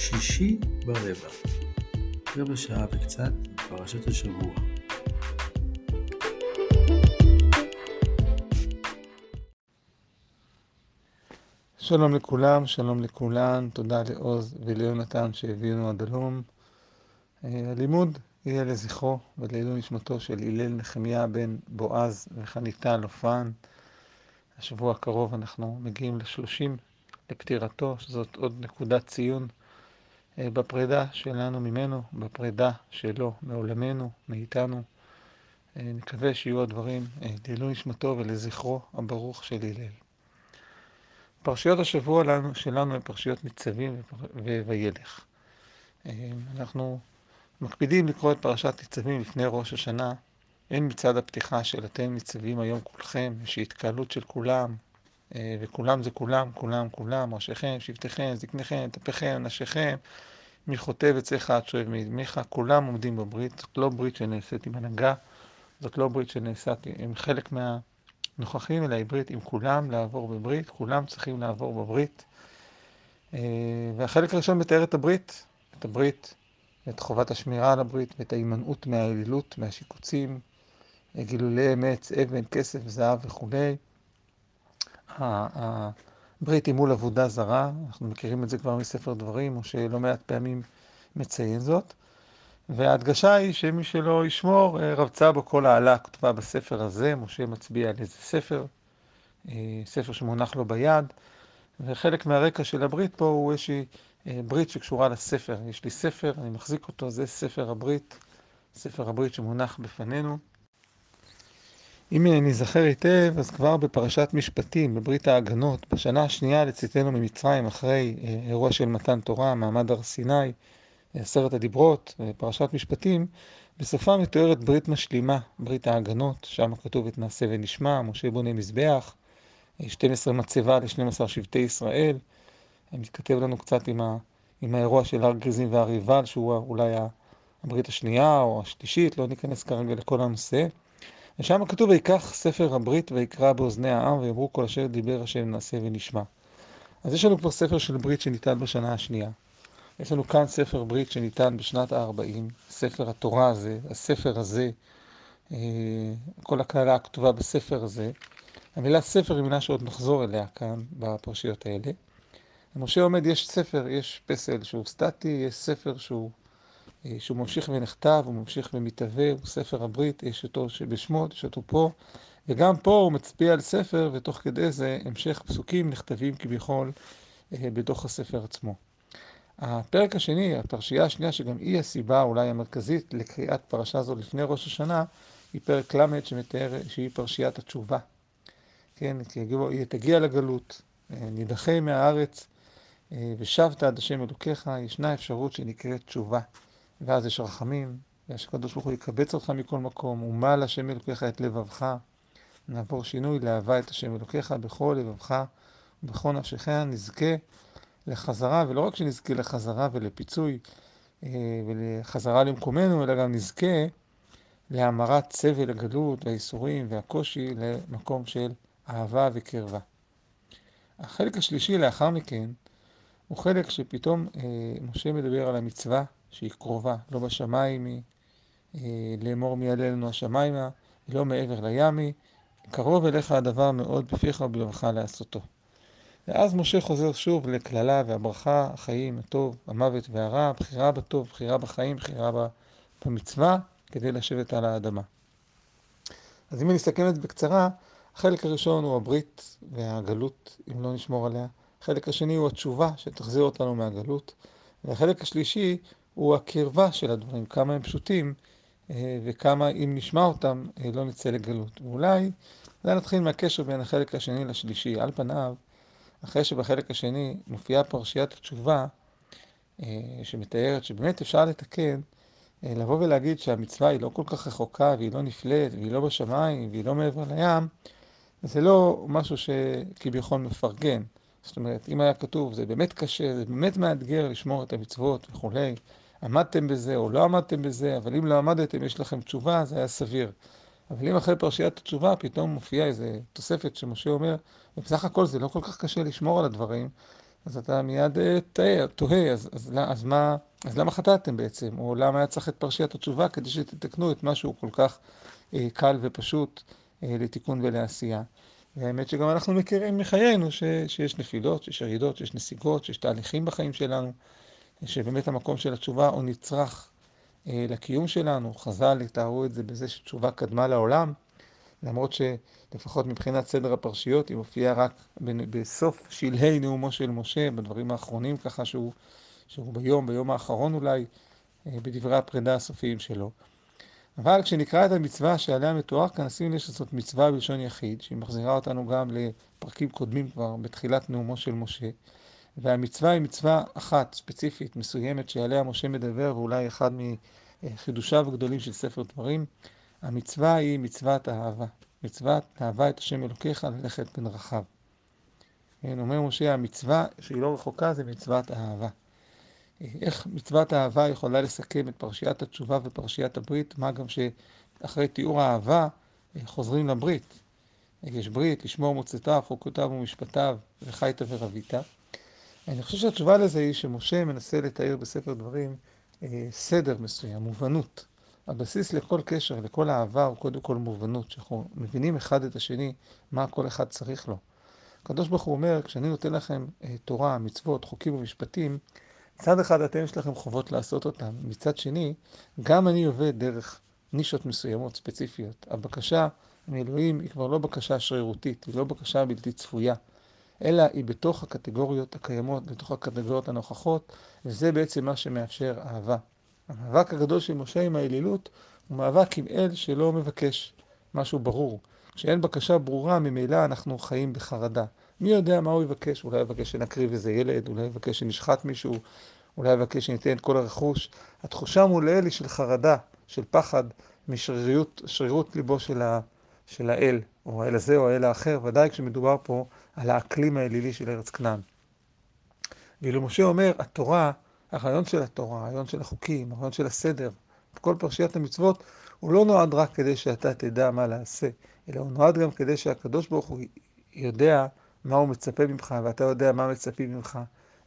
שישי ברבע, רבע שעה וקצת, פרשת השבוע. שלום לכולם, שלום לכולן, תודה לעוז וליונתן שהביאונו עד הלום. אה, הלימוד יהיה לזכרו ולעילוי נשמתו של הלל נחמיה בן בועז וחניתה לופן. השבוע הקרוב אנחנו מגיעים לשלושים לפטירתו, שזאת עוד נקודת ציון בפרידה שלנו ממנו, בפרידה שלו מעולמנו, מאיתנו. אה, נקווה שיהיו הדברים לעילוי נשמתו ולזכרו הברוך של הלל. פרשיות השבוע לנו, שלנו הן פרשיות ניצבים וילך. אנחנו מקפידים לקרוא את פרשת ניצבים לפני ראש השנה, הן מצד הפתיחה של אתם ניצבים היום כולכם, יש התקהלות של כולם, וכולם זה כולם, כולם, כולם, ראשיכם, שבטיכם, זקניכם, טפיכם, נשיכם, חוטא וצריך עד שואב מימיך, כולם עומדים בברית, זאת לא ברית שנעשית עם הנהגה, זאת לא ברית שנעשית עם חלק מה... נוכחים אלא עברית עם כולם לעבור בברית, כולם צריכים לעבור בברית. אה, והחלק הראשון מתאר את הברית, את הברית, את חובת השמירה על הברית ואת ההימנעות מהאלילות, מהשיקוצים, גילולי אמץ, אבן, כסף, זהב וכולי. הברית היא מול עבודה זרה, אנחנו מכירים את זה כבר מספר דברים, או שלא מעט פעמים מציין זאת. וההדגשה היא שמי שלא ישמור, אה, רבצה בו כל העלה כתובה בספר הזה, משה מצביע על איזה ספר, אה, ספר שמונח לו ביד, וחלק מהרקע של הברית פה הוא איזושהי אה, ברית שקשורה לספר. יש לי ספר, אני מחזיק אותו, זה ספר הברית, ספר הברית שמונח בפנינו. אם ניזכר היטב, אז כבר בפרשת משפטים, בברית ההגנות, בשנה השנייה לצאתנו ממצרים, אחרי אירוע של מתן תורה, מעמד הר סיני, עשרת הדיברות, פרשת משפטים, בסופה מתוארת ברית משלימה, ברית ההגנות, שם כתוב את נעשה ונשמע, משה בונה מזבח, 12 מצבה ל-12 שבטי ישראל. מתכתב לנו קצת עם, ה, עם האירוע של הר גריזים והר עיבל, שהוא אולי הברית השנייה או השלישית, לא ניכנס כרגע לכל הנושא. ושם כתוב, ויקח ספר הברית ויקרא באוזני העם, ויאמרו כל אשר דיבר השם נעשה ונשמע. אז יש לנו כבר ספר של ברית שניתן בשנה השנייה. יש לנו כאן ספר ברית שניתן בשנת ה-40, ספר התורה הזה, הספר הזה, אה, כל הקהלה הכתובה בספר הזה. המילה ספר היא מילה שעוד נחזור אליה כאן בפרשיות האלה. משה עומד, יש ספר, יש פסל שהוא סטטי, יש ספר שהוא, שהוא ממשיך ונכתב, הוא ממשיך ומתהווה, הוא ספר הברית, יש אותו שבשמות, יש אותו פה, וגם פה הוא מצביע על ספר, ותוך כדי זה המשך פסוקים נכתבים כביכול אה, בתוך הספר עצמו. הפרק השני, הפרשייה השנייה, שגם היא הסיבה אולי המרכזית לקריאת פרשה זו לפני ראש השנה, היא פרק ל' שמתאר שהיא פרשיית התשובה. כן, כי היא תגיע לגלות, אה, נידחה מהארץ, אה, ושבת עד השם אלוקיך, ישנה אפשרות שנקראת תשובה. ואז יש רחמים, והקדוש ברוך הוא יקבץ אותך מכל מקום, ומל השם אלוקיך את לבבך. נעבור שינוי לאהבה את השם אלוקיך בכל לבבך ובכל נפשך, נזכה לחזרה, ולא רק שנזכה לחזרה ולפיצוי אה, ולחזרה למקומנו, אלא גם נזכה להמרת סבל הגלות והייסורים והקושי למקום של אהבה וקרבה. החלק השלישי לאחר מכן הוא חלק שפתאום אה, משה מדבר על המצווה שהיא קרובה, לא בשמיים היא, אה, לאמור מי יעלה לנו השמיימה, לא מעבר לימי, קרוב אליך הדבר מאוד בפיך ובלבך לעשותו. ואז משה חוזר שוב לקללה והברכה, החיים, הטוב, המוות והרע, בחירה בטוב, בחירה בחיים, בחירה במצווה, כדי לשבת על האדמה. אז אם אני אסכם את זה בקצרה, החלק הראשון הוא הברית והגלות, אם לא נשמור עליה. החלק השני הוא התשובה שתחזיר אותנו מהגלות. והחלק השלישי הוא הקרבה של הדברים, כמה הם פשוטים אה, וכמה אם נשמע אותם אה, לא נצא לגלות. ואולי, אולי נתחיל מהקשר בין החלק השני לשלישי. על פניו, אחרי שבחלק השני מופיעה פרשיית התשובה, אה, שמתארת שבאמת אפשר לתקן, לבוא ולהגיד שהמצווה היא לא כל כך רחוקה, והיא לא נפלאת, והיא לא בשמיים, והיא לא מעבר לים, זה לא משהו שכביכול מפרגן. זאת אומרת, אם היה כתוב, זה באמת קשה, זה באמת מאתגר לשמור את המצוות וכולי, עמדתם בזה או לא עמדתם בזה, אבל אם לא עמדתם, יש לכם תשובה, זה היה סביר. אבל אם אחרי פרשיית התשובה פתאום מופיעה איזו תוספת שמשה אומר, ובסך הכל זה לא כל כך קשה לשמור על הדברים, אז אתה מיד תוהה, תוהה אז, אז, אז, מה, אז למה חטאתם בעצם? או למה היה צריך את פרשיית התשובה כדי שתתקנו את משהו כל כך אה, קל ופשוט אה, לתיקון ולעשייה? והאמת שגם אנחנו מכירים מחיינו ש, שיש נפילות, שיש ירידות, שיש נסיגות, שיש תהליכים בחיים שלנו, שבאמת המקום של התשובה הוא נצרך אה, לקיום שלנו. חז"ל יתארו את זה בזה שתשובה קדמה לעולם. למרות שלפחות מבחינת סדר הפרשיות היא מופיעה רק בסוף שלהי נאומו של משה, בדברים האחרונים ככה שהוא, שהוא ביום, ביום האחרון אולי, אה, בדברי הפרידה הסופיים שלו. אבל כשנקרא את המצווה שעליה מתואר כאן, נשים לב שזאת מצווה בלשון יחיד, שהיא מחזירה אותנו גם לפרקים קודמים כבר בתחילת נאומו של משה. והמצווה היא מצווה אחת, ספציפית, מסוימת, שעליה משה מדבר, ואולי אחד מחידושיו הגדולים של ספר דברים. המצווה היא מצוות האהבה. מצוות אהבה את השם אלוקיך ללכת בדרכיו. כן, אומר משה, המצווה שהיא לא רחוקה זה מצוות האהבה. איך מצוות האהבה יכולה לסכם את פרשיית התשובה ופרשיית הברית, מה גם שאחרי תיאור האהבה חוזרים לברית. יש ברית, לשמור מוצאתיו, חוקותיו ומשפטיו, וחית ורבית. אני חושב שהתשובה לזה היא שמשה מנסה לתאר בספר דברים אה, סדר מסוים, מובנות. הבסיס לכל קשר, לכל אהבה, הוא קודם כל מובנות, שאנחנו מבינים אחד את השני, מה כל אחד צריך לו. הקדוש ברוך הוא אומר, כשאני נותן לכם אה, תורה, מצוות, חוקים ומשפטים, מצד אחד אתם יש לכם חובות לעשות אותם, מצד שני, גם אני עובד דרך נישות מסוימות, ספציפיות. הבקשה מאלוהים היא כבר לא בקשה שרירותית, היא לא בקשה בלתי צפויה, אלא היא בתוך הקטגוריות הקיימות, בתוך הקטגוריות הנוכחות, וזה בעצם מה שמאפשר אהבה. המאבק הגדול של משה עם האלילות הוא מאבק עם אל שלא מבקש משהו ברור. כשאין בקשה ברורה, ממילא אנחנו חיים בחרדה. מי יודע מה הוא יבקש? אולי יבקש שנקריב איזה ילד, אולי יבקש שנשחט מישהו, אולי יבקש שניתן את כל הרכוש. התחושה מול האל היא של חרדה, של פחד, משרירות ליבו של, ה, של האל, או האל הזה או האל האחר, ודאי כשמדובר פה על האקלים האלילי של ארץ כנען. ואילו משה אומר, התורה הרעיון של התורה, הרעיון של החוקים, הרעיון של הסדר, כל פרשיית המצוות, הוא לא נועד רק כדי שאתה תדע מה לעשה, אלא הוא נועד גם כדי שהקדוש ברוך הוא יודע מה הוא מצפה ממך, ואתה יודע מה מצפים ממך,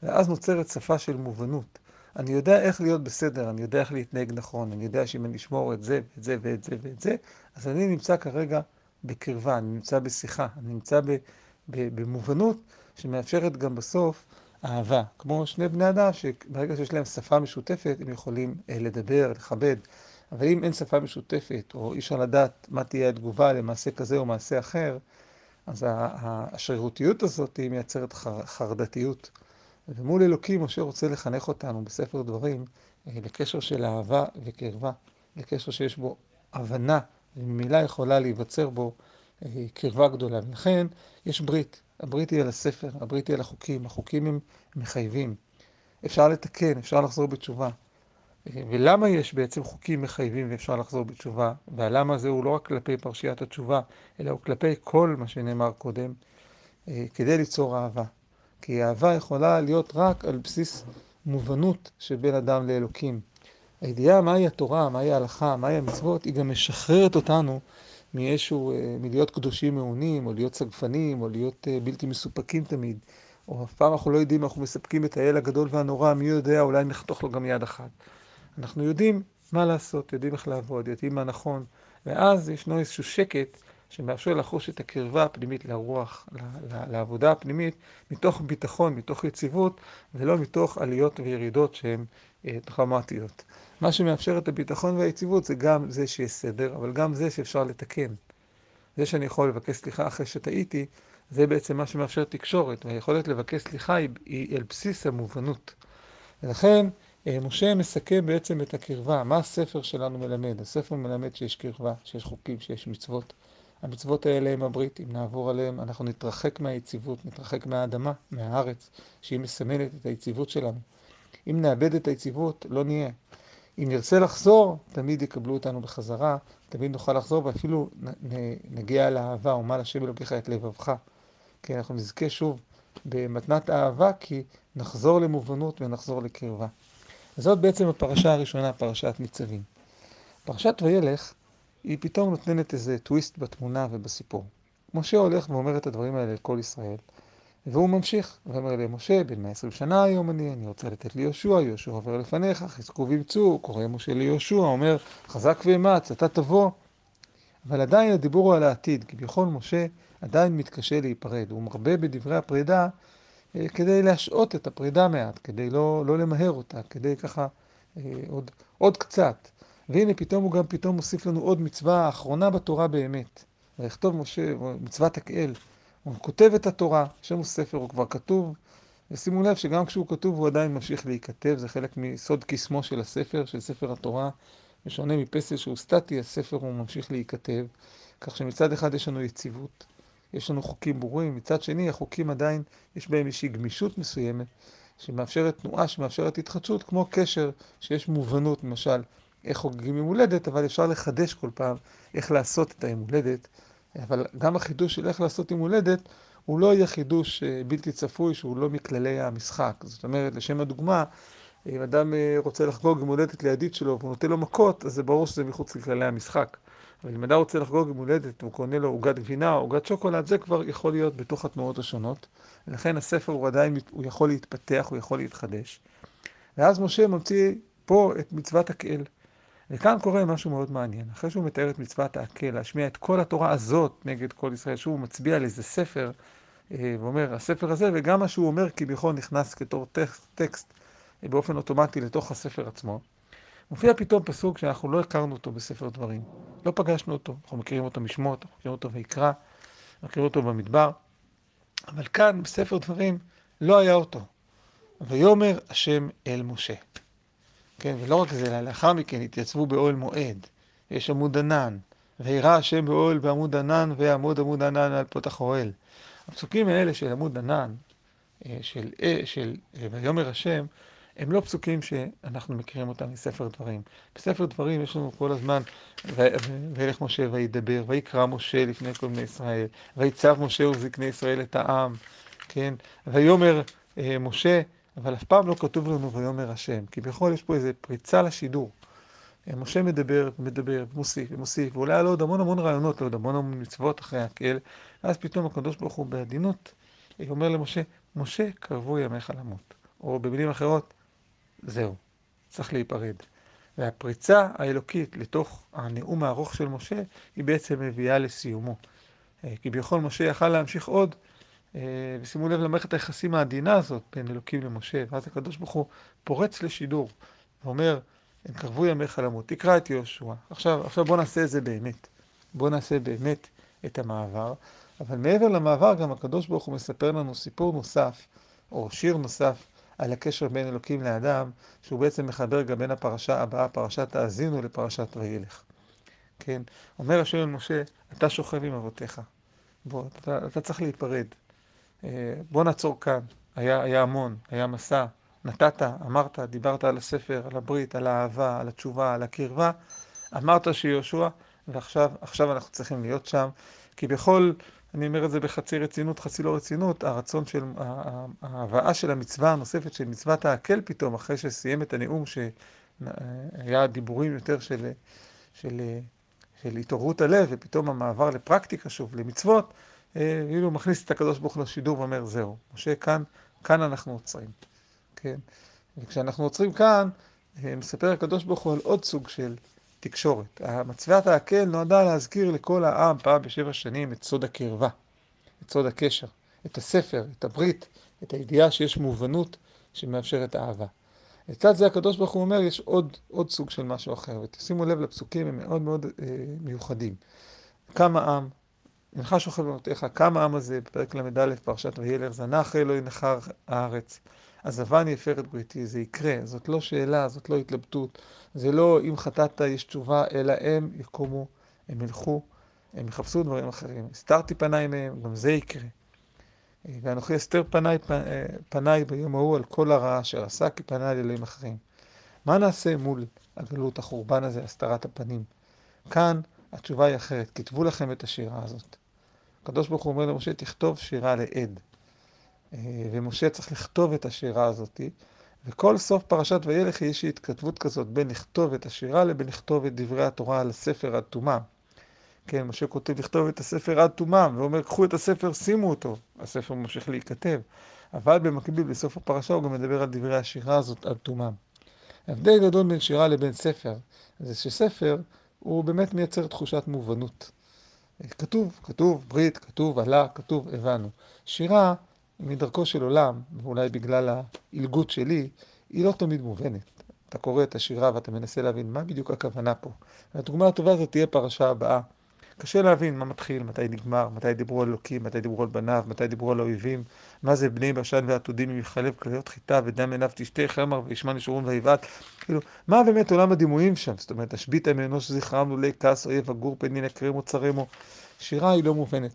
ואז נוצרת שפה של מובנות. אני יודע איך להיות בסדר, אני יודע איך להתנהג נכון, אני יודע שאם אני אשמור את זה, ואת זה, ואת זה, ואת זה, אז אני נמצא כרגע בקרבה, אני נמצא בשיחה, אני נמצא במובנות שמאפשרת גם בסוף אהבה, כמו שני בני אדם שברגע שיש להם שפה משותפת הם יכולים אה, לדבר, לכבד, אבל אם אין שפה משותפת או אי אפשר לדעת מה תהיה התגובה למעשה כזה או מעשה אחר, אז השרירותיות הזאת היא מייצרת חר, חרדתיות. ומול אלוקים משה רוצה לחנך אותנו בספר דברים אה, לקשר של אהבה וקרבה, לקשר שיש בו הבנה וממילא יכולה להיווצר בו אה, קרבה גדולה. ולכן יש ברית, הברית היא על הספר, הברית היא על החוקים, החוקים הם מחייבים. אפשר לתקן, אפשר לחזור בתשובה. ולמה יש בעצם חוקים מחייבים ואפשר לחזור בתשובה? והלמה זה הוא לא רק כלפי פרשיית התשובה, אלא הוא כלפי כל מה שנאמר קודם, אה, כדי ליצור אהבה. כי אהבה יכולה להיות רק על בסיס מובנות של בין אדם לאלוקים. הידיעה מהי התורה, מהי ההלכה, מהי המצוות, היא גם משחררת אותנו מאיזשהו, אה, מלהיות קדושים מעונים, או להיות סגפנים, או להיות אה, בלתי מסופקים תמיד. או אף פעם אנחנו לא יודעים, אנחנו מספקים את האל הגדול והנורא, מי יודע, אולי נחתוך לו גם יד אחת. אנחנו יודעים מה לעשות, יודעים איך לעבוד, יודעים מה נכון, ואז ישנו איזשהו שקט שמאפשר לחוש את הקרבה הפנימית לרוח, לעבודה הפנימית, מתוך ביטחון, מתוך יציבות, ולא מתוך עליות וירידות שהן אה, דרמטיות. מה שמאפשר את הביטחון והיציבות זה גם זה שיש סדר, אבל גם זה שאפשר לתקן. זה שאני יכול לבקש סליחה אחרי שטעיתי, זה בעצם מה שמאפשר תקשורת, והיכולת לבקש סליחה היא, היא על בסיס המובנות. ולכן אה, משה מסכם בעצם את הקרבה. מה הספר שלנו מלמד? הספר מלמד שיש קרבה, שיש חוקים, שיש מצוות. המצוות האלה הם הברית, אם נעבור עליהם, אנחנו נתרחק מהיציבות, נתרחק מהאדמה, מהארץ, שהיא מסמלת את היציבות שלנו. אם נאבד את היציבות, לא נהיה. אם נרצה לחזור, תמיד יקבלו אותנו בחזרה, תמיד נוכל לחזור ואפילו נגיע לאהבה, ומה לשם אלוקיך את לבבך. כי אנחנו נזכה שוב במתנת האהבה, כי נחזור למובנות ונחזור לקרבה. זאת בעצם הפרשה הראשונה, פרשת ניצבים. פרשת וילך, היא פתאום נותנת איזה טוויסט בתמונה ובסיפור. משה הולך ואומר את הדברים האלה לכל ישראל, והוא ממשיך, ואומר למשה, בן 120 שנה היום אני, אני רוצה לתת ליהושע, יהושע עובר לפניך, חזקו ואמצו, קורא משה ליהושע, אומר, חזק ואמץ, אתה תבוא. אבל עדיין הדיבור הוא על העתיד, כביכול משה עדיין מתקשה להיפרד, הוא מרבה בדברי הפרידה אה, כדי להשעות את הפרידה מעט, כדי לא, לא למהר אותה, כדי ככה אה, עוד, עוד קצת. והנה פתאום הוא גם פתאום מוסיף לנו עוד מצווה אחרונה בתורה באמת. ויכתוב משה, מצוות הקהל. הוא כותב את התורה, יש לנו ספר, הוא כבר כתוב, ושימו לב שגם כשהוא כתוב הוא עדיין ממשיך להיכתב, זה חלק מסוד קסמו של הספר, של ספר התורה. בשונה מפסל שהוא סטטי, הספר הוא ממשיך להיכתב, כך שמצד אחד יש לנו יציבות, יש לנו חוקים ברורים, מצד שני החוקים עדיין, יש בהם איזושהי גמישות מסוימת, שמאפשרת תנועה, שמאפשרת התחדשות, כמו קשר, שיש מובנות, למשל, איך חוגגים יום הולדת, אבל אפשר לחדש כל פעם איך לעשות את היום הולדת, אבל גם החידוש של איך לעשות יום הולדת, הוא לא יהיה חידוש אה, בלתי צפוי, שהוא לא מכללי המשחק. זאת אומרת, לשם הדוגמה, אם אדם אה, רוצה לחגוג יום הולדת לידיד שלו והוא נותן לו מכות, אז זה ברור שזה מחוץ לכללי המשחק. אבל אם אדם רוצה לחגוג יום הולדת והוא קונה לו עוגת גבינה או עוגת שוקולד, זה כבר יכול להיות בתוך התנועות השונות. ולכן הספר הוא עדיין, הוא יכול להתפתח, הוא יכול להתחדש. ואז משה מוציא פה את מצוות הקהל. וכאן קורה משהו מאוד מעניין. אחרי שהוא מתאר את מצוות העקל, להשמיע את כל התורה הזאת נגד כל ישראל, שהוא מצביע על איזה ספר, אה, ואומר, הספר הזה, וגם מה שהוא אומר כביכול נכנס כתור טקסט, טקסט באופן אוטומטי לתוך הספר עצמו. מופיע פתאום פסוק שאנחנו לא הכרנו אותו בספר דברים. לא פגשנו אותו, אנחנו מכירים אותו משמות, אנחנו מכירים אותו ויקרא, מכירים אותו במדבר, אבל כאן בספר דברים לא היה אותו. ויאמר השם אל משה. כן, ולא רק זה, אלא לאחר מכן התייצבו באוהל מועד, יש עמוד ענן, וירא השם באוהל בעמוד ענן, ויעמוד עמוד ענן על פותח אוהל. הפסוקים האלה של עמוד ענן, אה, של, של, של אה, ויאמר השם, הם לא פסוקים שאנחנו מכירים אותם מספר דברים. בספר דברים יש לנו כל הזמן, וילך משה וידבר, ויקרא משה לפני כל בני ישראל, ויצב משה וזקני ישראל את העם, כן? ויאמר אה, משה, אבל אף פעם לא כתוב לנו ויאמר השם, כי בכל יש פה איזו פריצה לשידור. אה, משה מדבר, מדבר, מוסיף ומוסיף, ואולי היה לו עוד המון המון רעיונות, עוד המון המון מצוות אחרי הקהל, ואז פתאום הקדוש ברוך הוא בעדינות אה, אומר למשה, משה קרבו ימיך למות. או במילים אחרות, זהו, צריך להיפרד. והפריצה האלוקית לתוך הנאום הארוך של משה, היא בעצם מביאה לסיומו. אה, כביכול משה יכל להמשיך עוד, ושימו לב למערכת היחסים העדינה הזאת בין אלוקים למשה, ואז הקדוש ברוך הוא פורץ לשידור, ואומר, הם קרבו ימיך למות, תקרא את יהושע. עכשיו, עכשיו בוא נעשה את זה באמת. בוא נעשה באמת את המעבר. אבל מעבר למעבר, גם הקדוש ברוך הוא מספר לנו סיפור נוסף, או שיר נוסף, על הקשר בין אלוקים לאדם, שהוא בעצם מחבר גם בין הפרשה הבאה, פרשת האזינו, לפרשת וילך. כן? אומר השם אל משה, אתה שוכב עם אבותיך. בוא, אתה, אתה צריך להיפרד. אה, בוא נעצור כאן. היה, היה המון, היה מסע. נתת, אמרת, דיברת על הספר, על הברית, על האהבה, על התשובה, על הקרבה. אמרת שיהושע, ועכשיו אנחנו צריכים להיות שם. כי בכל אני אומר את זה בחצי רצינות, חצי לא רצינות, הרצון של, ההבאה של המצווה הנוספת של מצוות העקל פתאום, אחרי שסיים את הנאום שהיה דיבורים יותר של, של, של התעוררות הלב, ופתאום המעבר לפרקטיקה שוב, למצוות, כאילו מכניס את הקדוש ברוך הוא לשידור ואומר, זהו, משה, כאן, כאן אנחנו עוצרים, כן? וכשאנחנו עוצרים כאן, מספר הקדוש ברוך הוא על עוד סוג של תקשורת. מצוות ההקל נועדה להזכיר לכל העם פעם בשבע שנים את סוד הקרבה, את סוד הקשר, את הספר, את הברית, את הידיעה שיש מובנות שמאפשרת אהבה. לצד זה הקדוש ברוך הוא אומר, יש עוד, עוד סוג של משהו אחר, ותשימו לב לפסוקים, הם מאוד מאוד אה, מיוחדים. כמה עם, הנך שוכב במותיך, כמה עם הזה, בפרק ל"א, פרשת וילך, זנח אלוהי נחר הארץ. עזבני הפר את בריתי, זה יקרה, זאת לא שאלה, זאת לא התלבטות, זה לא אם חטאת יש תשובה, אלא הם יקומו, הם ילכו, הם יחפשו דברים אחרים. הסתרתי פניי מהם, גם זה יקרה. ואנוכי אסתר פניי, פניי ביום ההוא על כל הרעה אשר עשה, כי פניי לאלוהים אחרים. מה נעשה מול הגלות, החורבן הזה, הסתרת הפנים? כאן התשובה היא אחרת, כתבו לכם את השירה הזאת. הקדוש ברוך הוא אומר למשה, תכתוב שירה לעד. אה, ומשה צריך לכתוב את השירה הזאת, וכל סוף פרשת וילך יש התכתבות כזאת בין לכתוב את השירה לבין לכתוב את דברי התורה על הספר עד תומה. כן, משה כותב לכתוב את הספר עד תומם, ואומר, קחו את הספר, שימו אותו. הספר ממשיך להיכתב. אבל במקביל, בסוף הפרשה, הוא גם מדבר על דברי השירה הזאת עד תומם. ההבדל גדול בין שירה לבין ספר, זה שספר הוא באמת מייצר תחושת מובנות. כתוב, כתוב ברית, כתוב עלה, כתוב הבנו. שירה, מדרכו של עולם, ואולי בגלל העילגות שלי, היא לא תמיד מובנת. אתה קורא את השירה ואתה מנסה להבין מה בדיוק הכוונה פה. והדוגמה הטובה הזאת תהיה פרשה הבאה. קשה להבין מה מתחיל, מתי נגמר, מתי דיברו על אלוקים, מתי דיברו על בניו, מתי דיברו על האויבים, מה זה בני בשן ועתודים עם יחלב כליות חיטה ודם עיניו תשתה חמר וישמן ישורון ויבעט. כאילו, מה באמת עולם הדימויים שם? זאת אומרת, השביתה מאנוש זכרם לולי כעס אויב הגור פנין יקרם מוצרמו. שירה היא לא מובנת.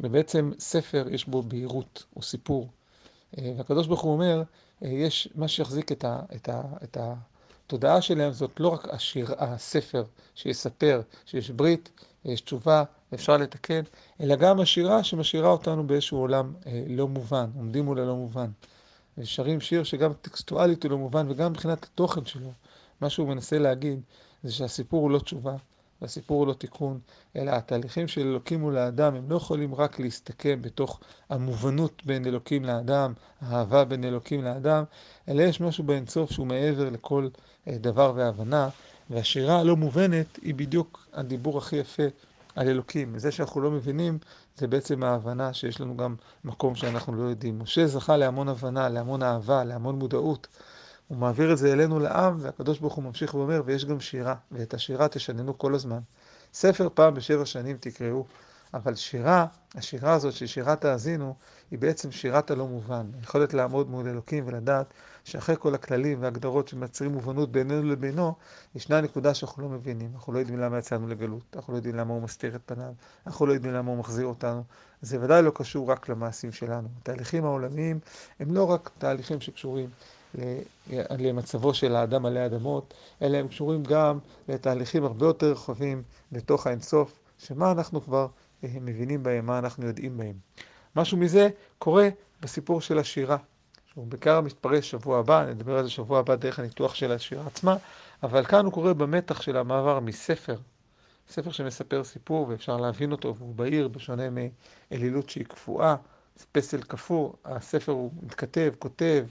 ובעצם ספר יש בו בהירות, הוא סיפור. אה, והקדוש ברוך הוא אומר, אה, יש מה שיחזיק את, ה, את, ה, את התודעה שלהם, זאת לא רק השיר, הספר שיספר שיש ברית, תשובה, אפשר לתקן, אלא גם השירה שמשאירה אותנו באיזשהו עולם אה, לא מובן, עומדים מול הלא מובן. שרים שיר שגם טקסטואלית הוא לא מובן וגם מבחינת התוכן שלו, מה שהוא מנסה להגיד זה שהסיפור הוא לא תשובה, והסיפור הוא לא תיקון, אלא התהליכים של אלוקים מול האדם, הם לא יכולים רק להסתכם בתוך המובנות בין אלוקים לאדם, האהבה בין אלוקים לאדם, אלא יש משהו באינסוף שהוא מעבר לכל אה, דבר והבנה, והשירה הלא מובנת היא בדיוק הדיבור הכי יפה על אלוקים. וזה שאנחנו לא מבינים, זה בעצם ההבנה שיש לנו גם מקום שאנחנו לא יודעים. משה זכה להמון הבנה, להמון אהבה, להמון מודעות. הוא מעביר את זה אלינו לעם, והקדוש ברוך הוא ממשיך ואומר, ויש גם שירה, ואת השירה תשננו כל הזמן. ספר פעם בשבע שנים תקראו, אבל שירה, השירה הזאת של שירת האזינו, היא בעצם שירת הלא מובן. היכולת לעמוד מול אלוקים ולדעת שאחרי כל הכללים והגדרות שמייצרים מובנות בינינו לבינו, ישנה נקודה שאנחנו לא מבינים. אנחנו לא יודעים למה יצאנו לגלות, אנחנו לא יודעים למה הוא מסתיר את פניו, אנחנו לא יודעים למה הוא מחזיר אותנו. זה ודאי לא קשור רק למעשים שלנו. התהליכים העולמיים הם לא רק תהליכים שקשורים למצבו של האדם עלי אדמות, אלא הם קשורים גם לתהליכים הרבה יותר רחבים בתוך האינסוף, שמה אנחנו כבר מבינים בהם, מה אנחנו יודעים בהם. משהו מזה קורה בסיפור של השירה, שהוא בעיקר מתפרש שבוע הבא, נדבר על זה שבוע הבא דרך הניתוח של השירה עצמה, אבל כאן הוא קורה במתח של המעבר מספר, ספר שמספר סיפור ואפשר להבין אותו והוא בהיר, בשונה מאלילות שהיא קפואה, פסל קפוא, הספר הוא מתכתב, כותב,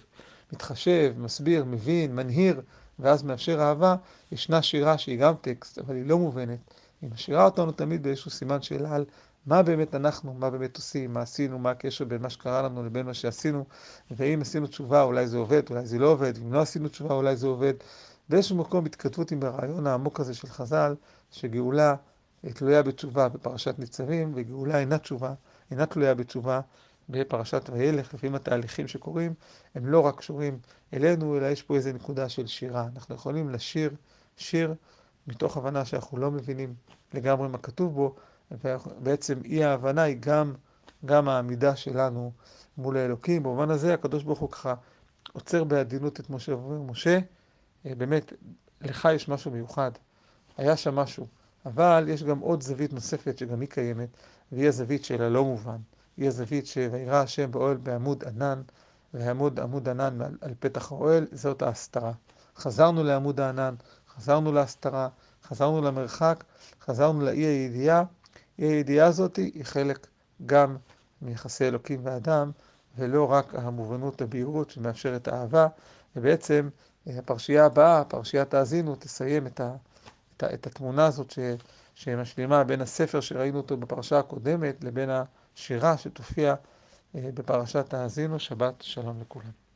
מתחשב, מסביר, מבין, מנהיר, ואז מאפשר אהבה, ישנה שירה שהיא גם טקסט, אבל היא לא מובנת. היא משאירה אותנו תמיד באיזשהו סימן שאלה על מה באמת אנחנו, מה באמת עושים, מה עשינו, מה הקשר בין מה שקרה לנו לבין מה שעשינו, ואם עשינו תשובה אולי זה עובד, אולי זה לא עובד, ואם לא עשינו תשובה אולי זה עובד. באיזשהו מקום התכתבות עם הרעיון העמוק הזה של חז"ל, שגאולה תלויה בתשובה בפרשת ניצבים, וגאולה אינה תשובה, אינה תלויה בתשובה בפרשת וילך, לפעמים התהליכים שקורים, הם לא רק קשורים אלינו, אלא יש פה איזו נקודה של שירה. אנחנו יכולים לשיר שיר מתוך הבנה שאנחנו לא מבינים לגמרי מה כתוב בו, ובעצם אי ההבנה היא גם, גם העמידה שלנו מול האלוקים. במובן הזה הקדוש ברוך הוא ככה עוצר בעדינות את משה ואומר, משה, אה, באמת, לך יש משהו מיוחד, היה שם משהו, אבל יש גם עוד זווית נוספת שגם היא קיימת, והיא הזווית של הלא מובן. היא הזווית שוירא השם באוהל בעמוד ענן, ויעמוד עמוד ענן על פתח האוהל, זאת ההסתרה. חזרנו לעמוד הענן, חזרנו להסתרה, חזרנו למרחק, חזרנו לאי הידיעה. אי הידיעה הזאת היא חלק גם מיחסי אלוקים ואדם, ולא רק המובנות, הבהירות שמאפשרת האהבה, ובעצם אה, הפרשייה הבאה, פרשיית האזינו, תסיים את, ה, את, ה, את התמונה הזאת ש, שמשלימה בין הספר שראינו אותו בפרשה הקודמת לבין ה... שירה שתופיע אה, בפרשת האזינו, שבת שלום לכולם.